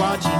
watching.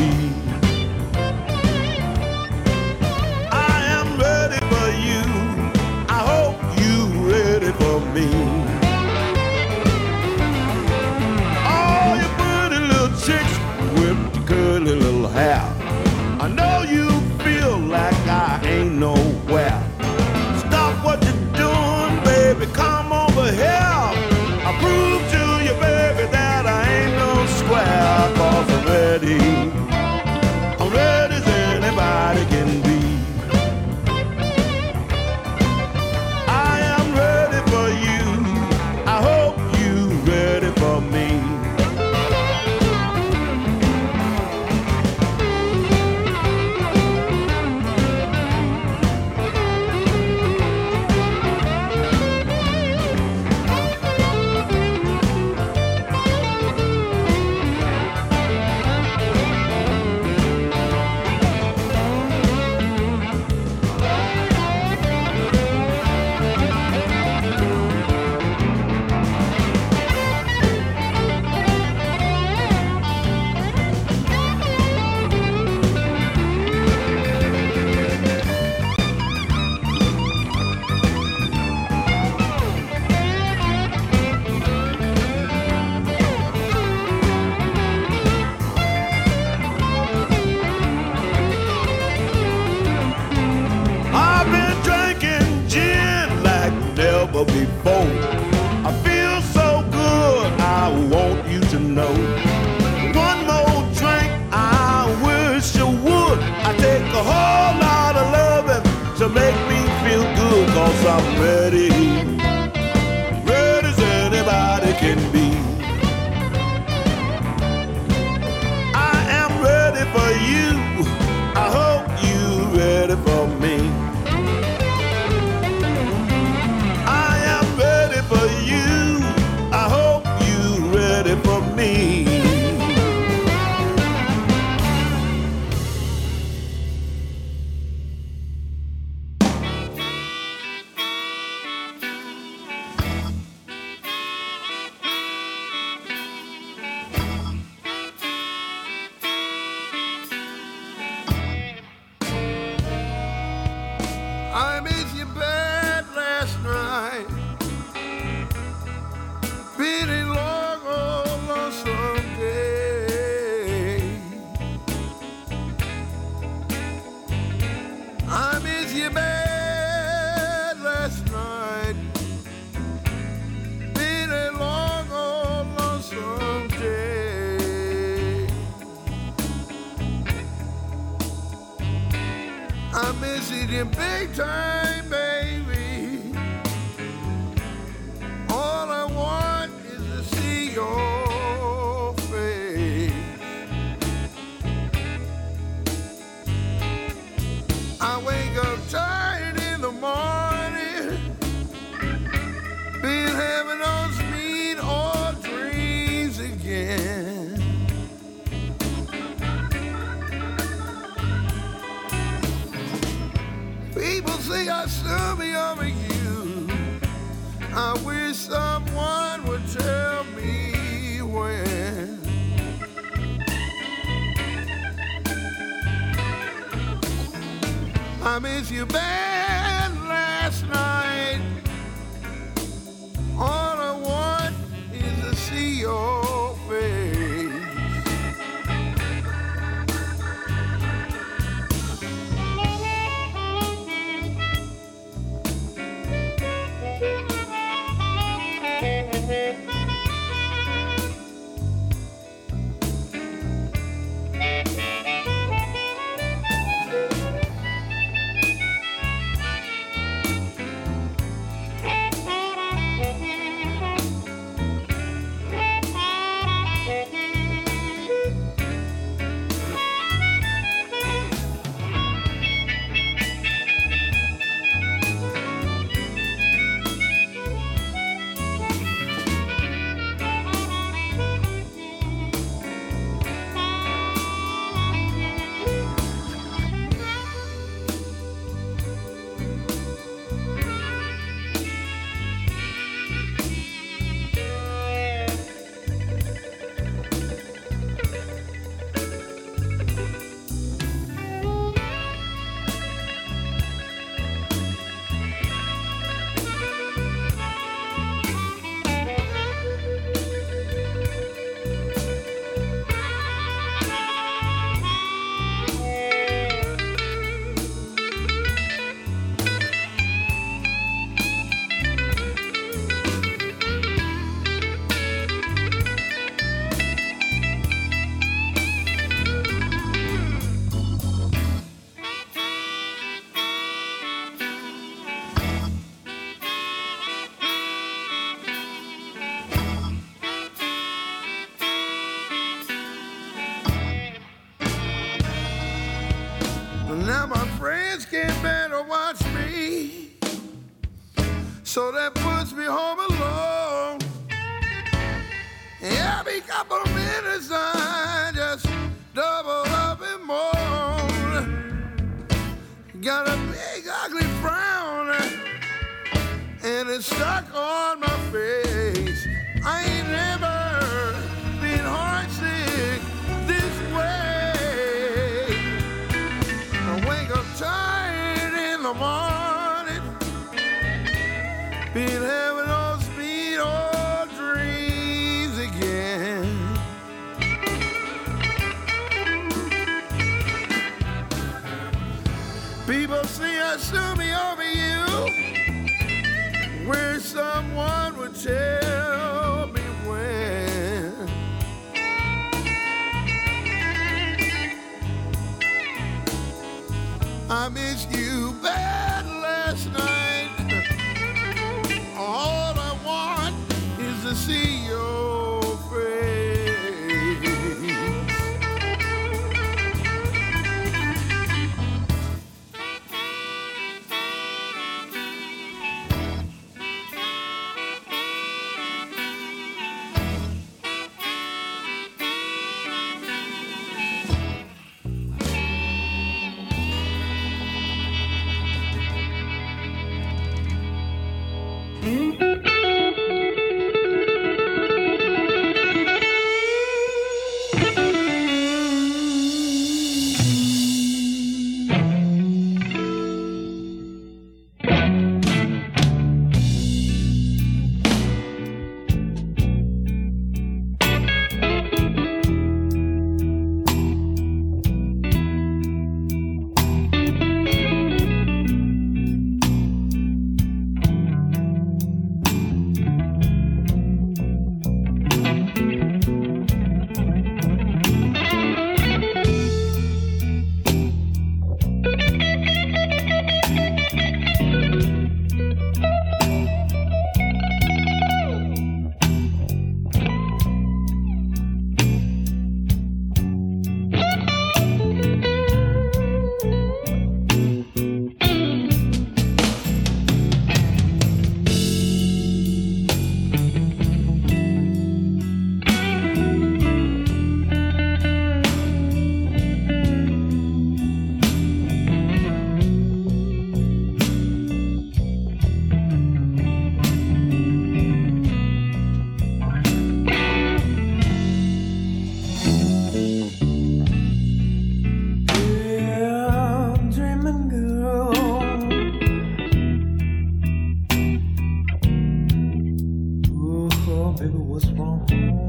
baby, what's wrong?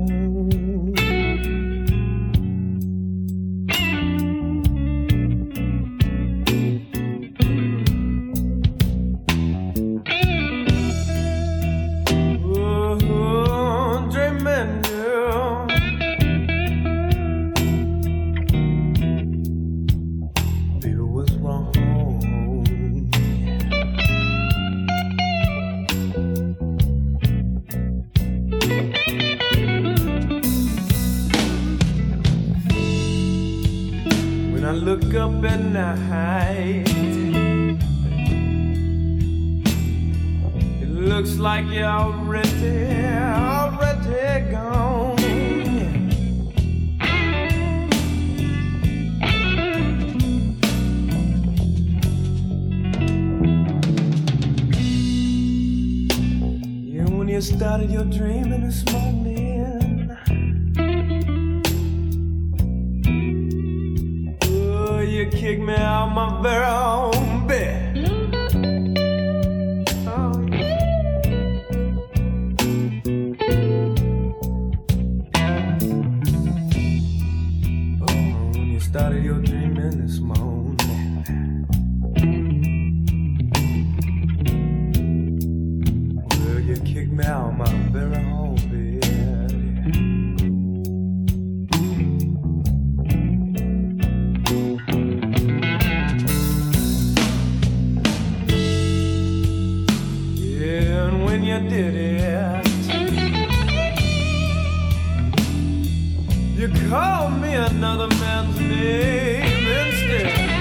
You call me another man's name instead.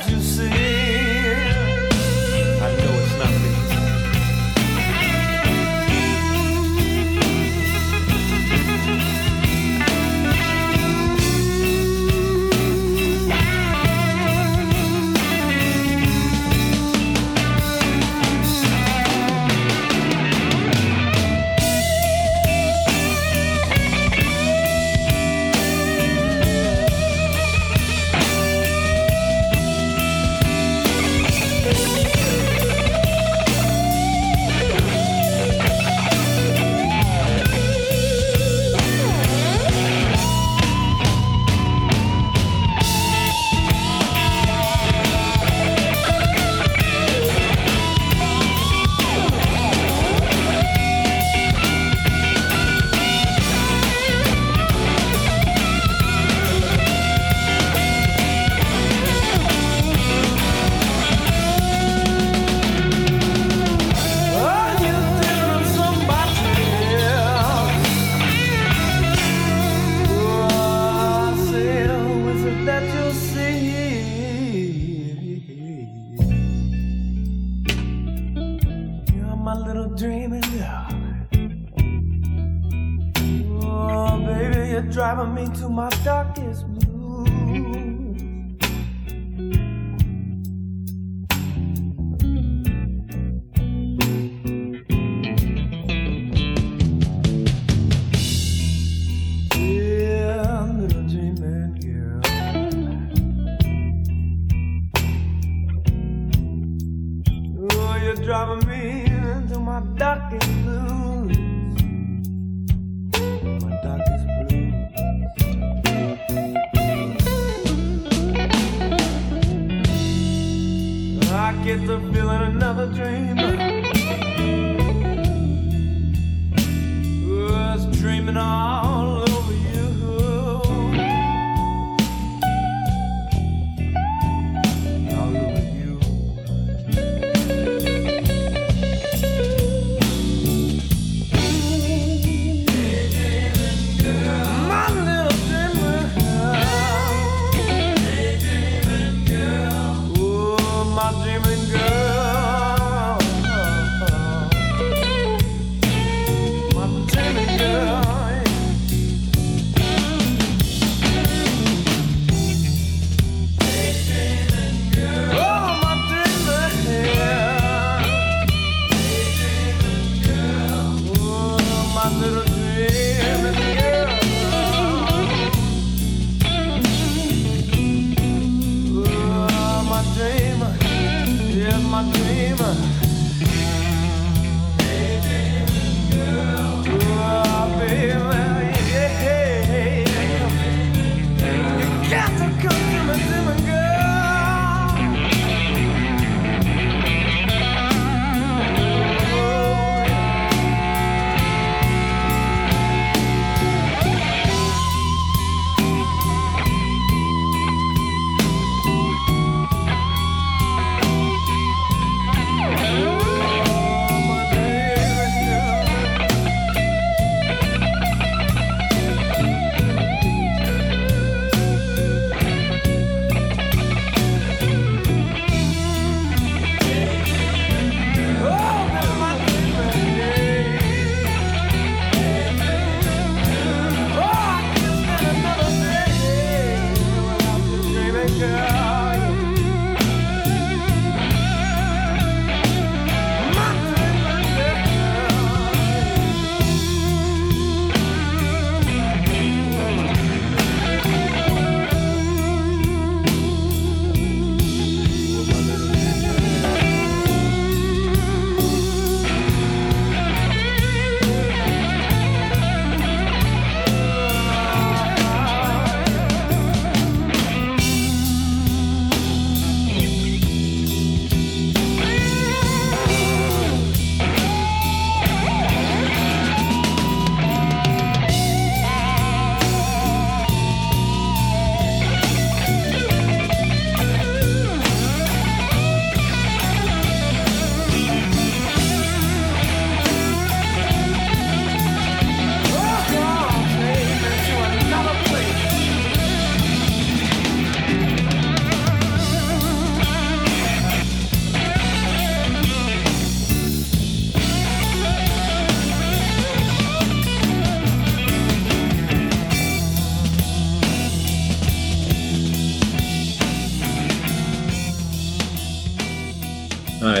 Who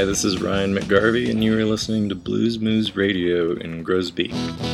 Hi, this is Ryan McGarvey, and you are listening to Blues Moose Radio in Groesbeek.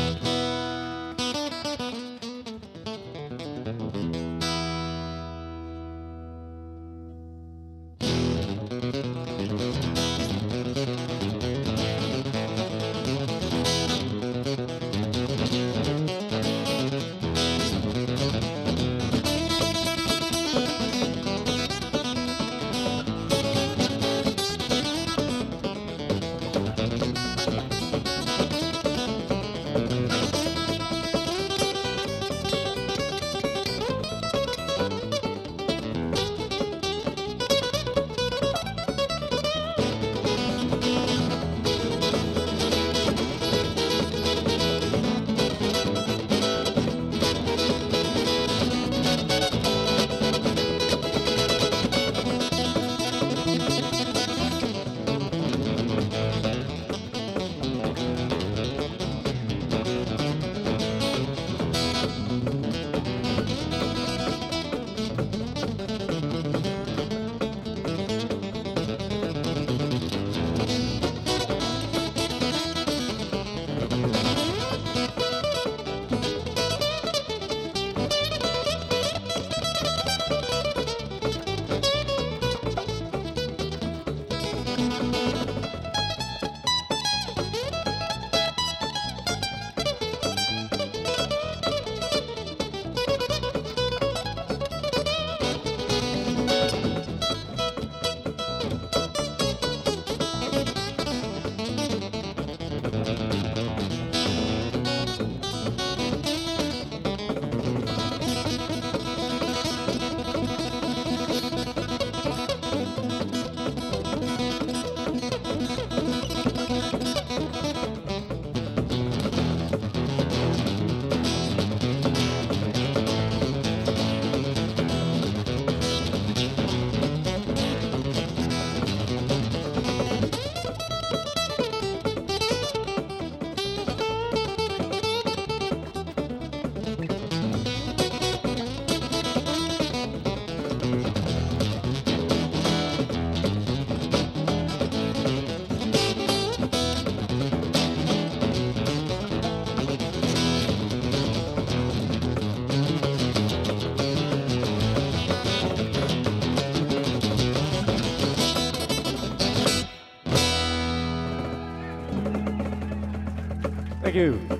You.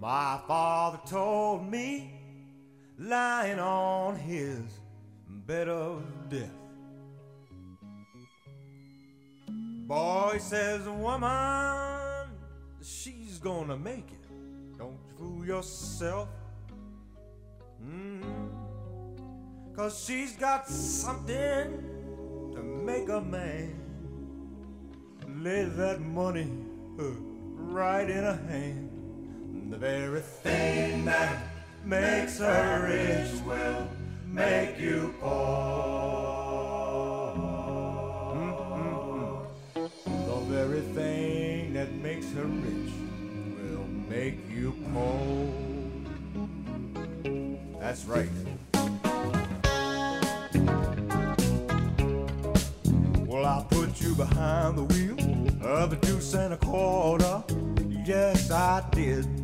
My father told me, lying on his bed of death. Boy says, woman, she's gonna make it. Don't fool yourself. Mm. Cause she's got something to make a man lay that money uh, right in her hand. The very thing that makes her rich will make you poor. Mm-mm-mm. The very thing that makes her rich will make you poor. That's right. Well, I'll put you behind the wheel of a deuce and a quarter. Yes, I did.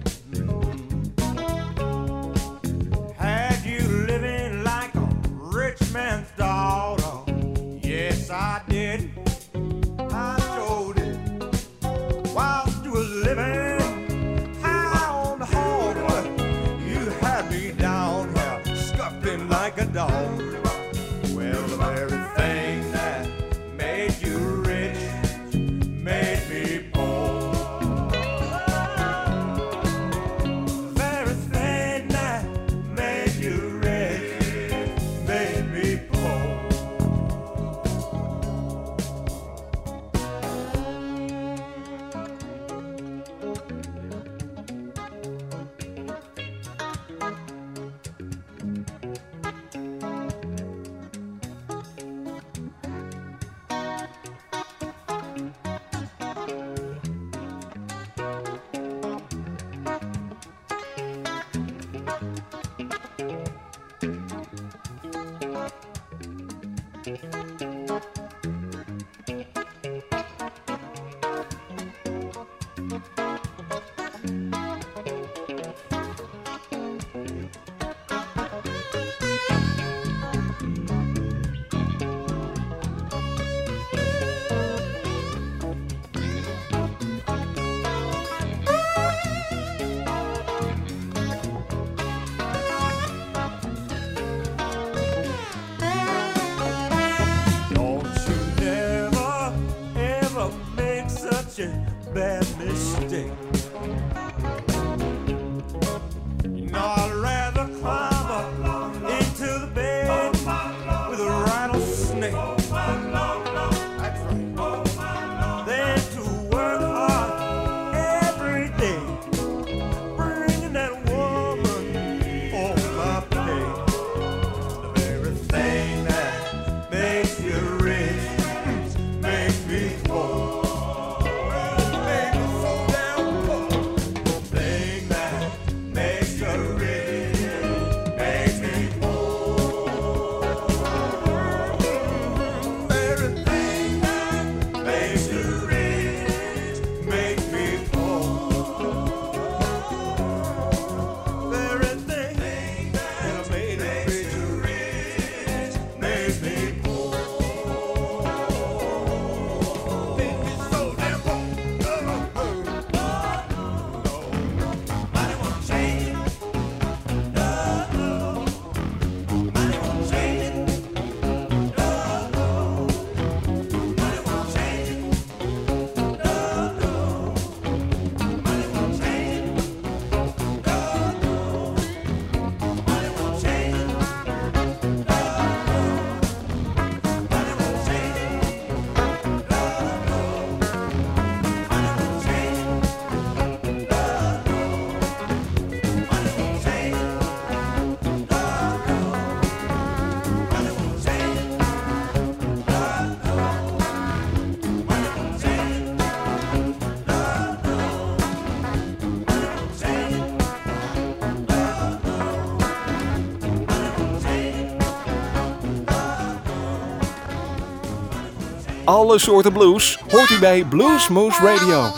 Alle soorten blues hoort u bij Blues Moose Radio.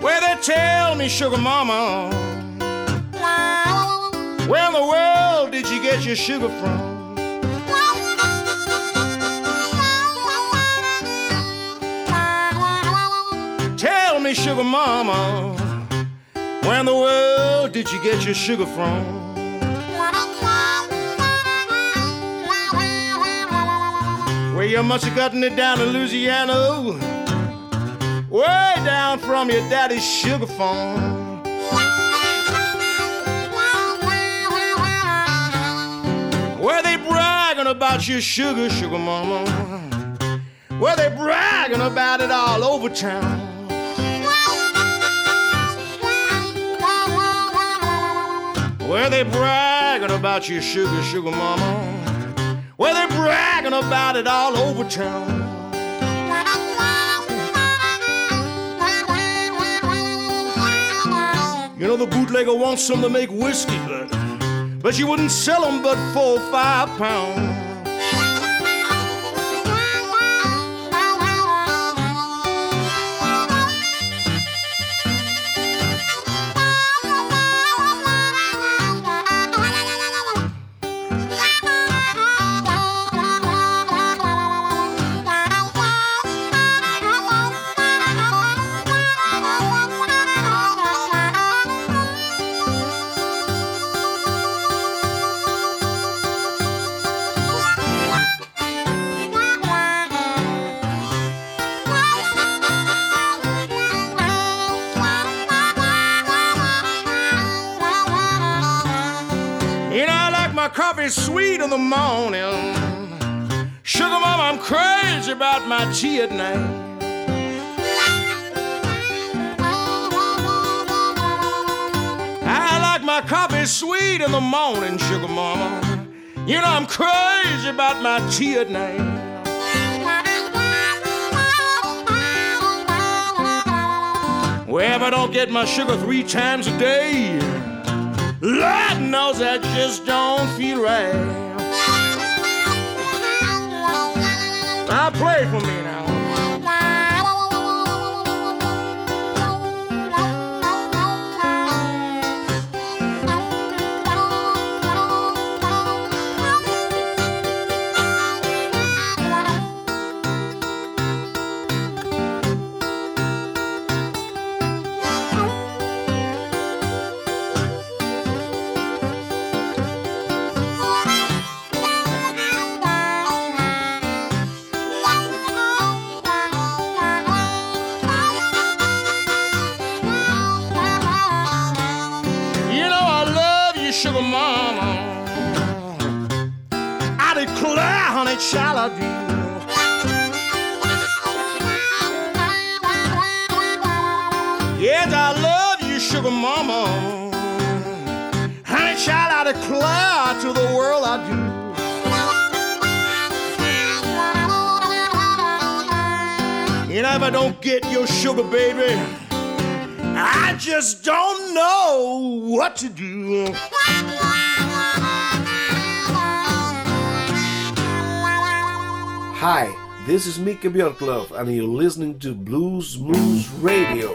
Where they tell me, sugar mama, where in the world did you get your sugar from? Tell me, sugar mama, where in the world did you get your sugar from? Where you must have gotten it down in Louisiana, way down from your daddy's sugar farm. Where they bragging about your sugar, sugar mama. Where they bragging about it all over town. Where they bragging about your sugar, sugar mama. Where they bragging about it all over town. You know the bootlegger wants some to make whiskey, but but you wouldn't sell 'em but four or five pounds. Sweet in the morning. Sugar mama, I'm crazy about my tea at night. I like my coffee sweet in the morning, sugar mama. You know, I'm crazy about my tea at night. Well, I don't get my sugar three times a day, Lord knows I just don't feel right. Now play for me now. Child, I do. Yes, I love you, sugar mama. Honey, child, I declare to the world I do. Know, if I don't get your sugar, baby, I just don't know what to do. Hi, this is Mika Björklöf, and you're listening to Blues Moose Radio.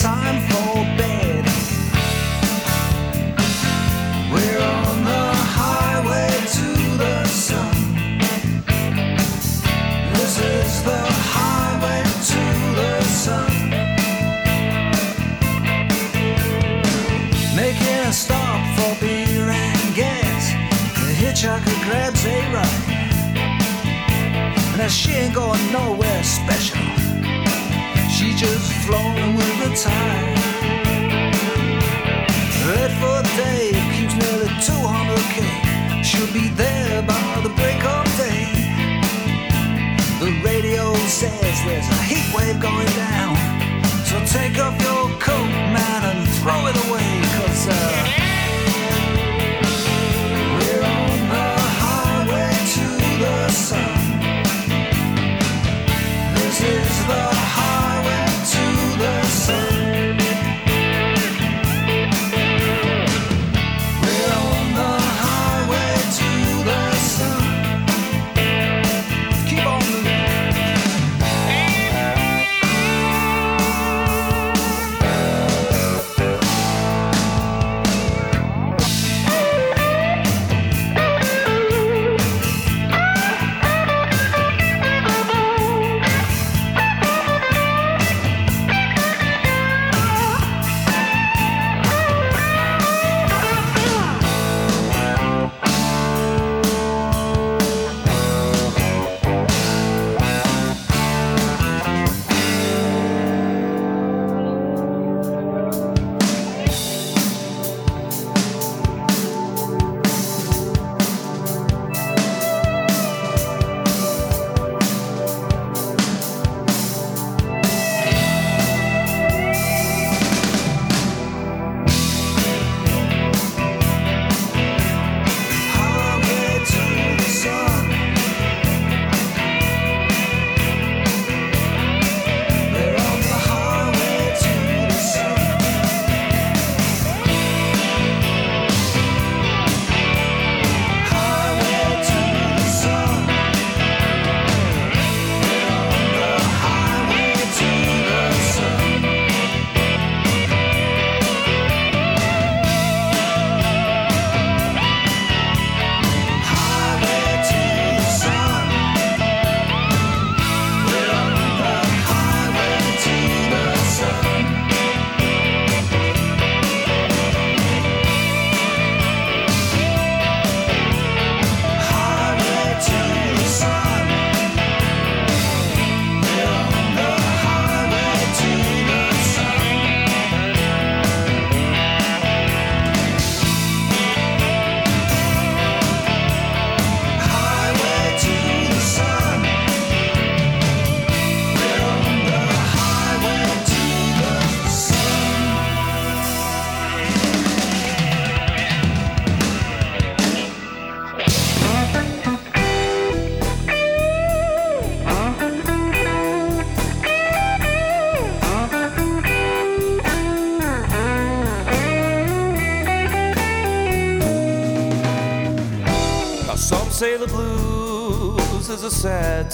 time for bed. We're on the highway to the sun. This is the highway to the sun. Making a stop for beer and gas. The hitchhiker grabs a ride. Now she ain't going nowhere special flowing with the tide. Red for Dave keeps nearly 200k. She'll be there by the break of day. The radio says there's a heat wave going down. So take off your coat, man, and throw it away,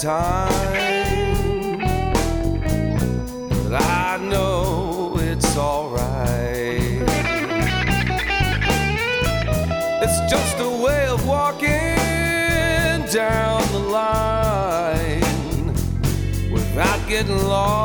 time, but I know it's alright. It's just a way of walking down the line without getting lost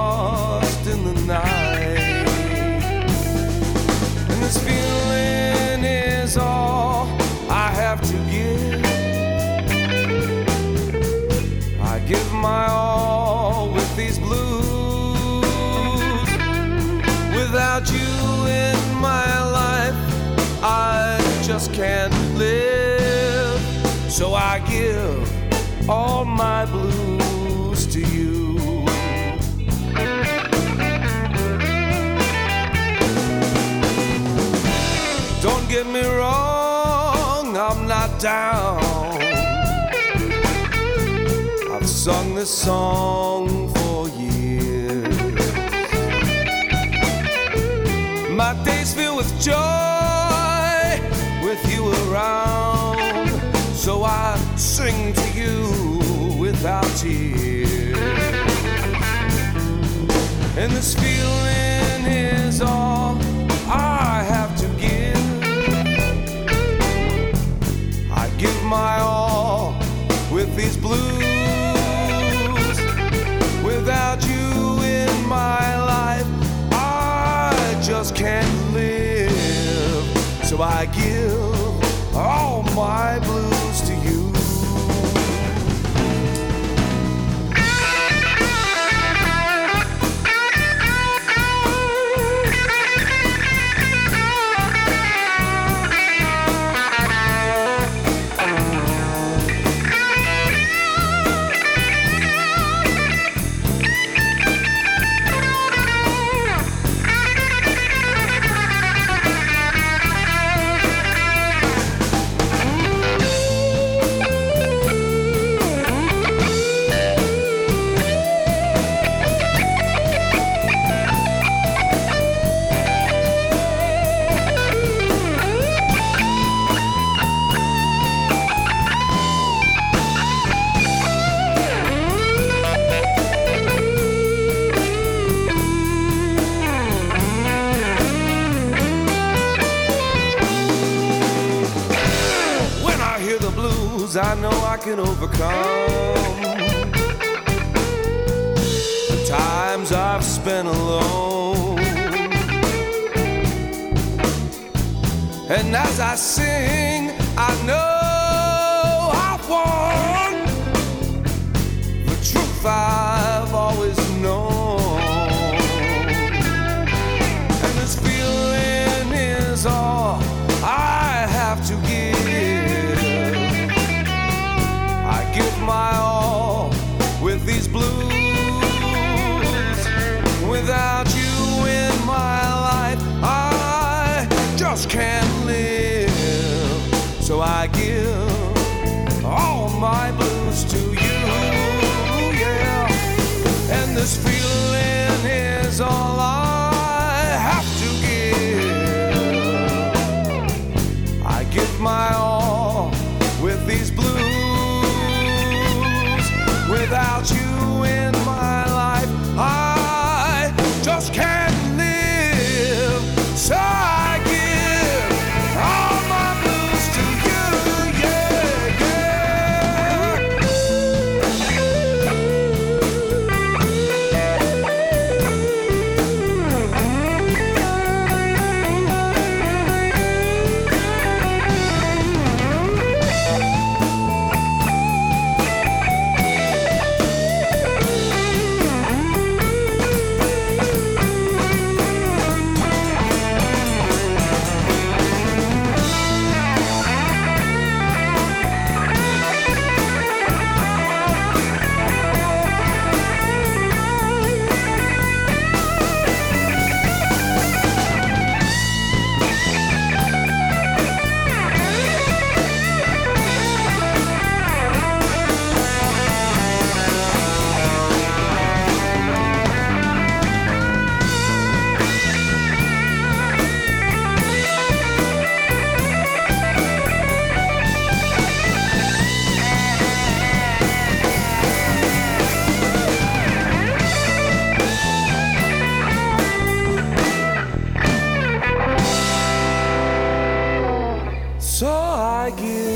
Without you in my life, I just can't live. So I give all my blues to you. Don't get me wrong, I'm not down. I've sung this song So I sing to you without tears. And this feeling is all I have to give. I give my all with these blues. Without you in my life, I just can't live. So I give all my blues can overcome. The times I've spent alone. And as I sit my blues to you, yeah. And this So I give.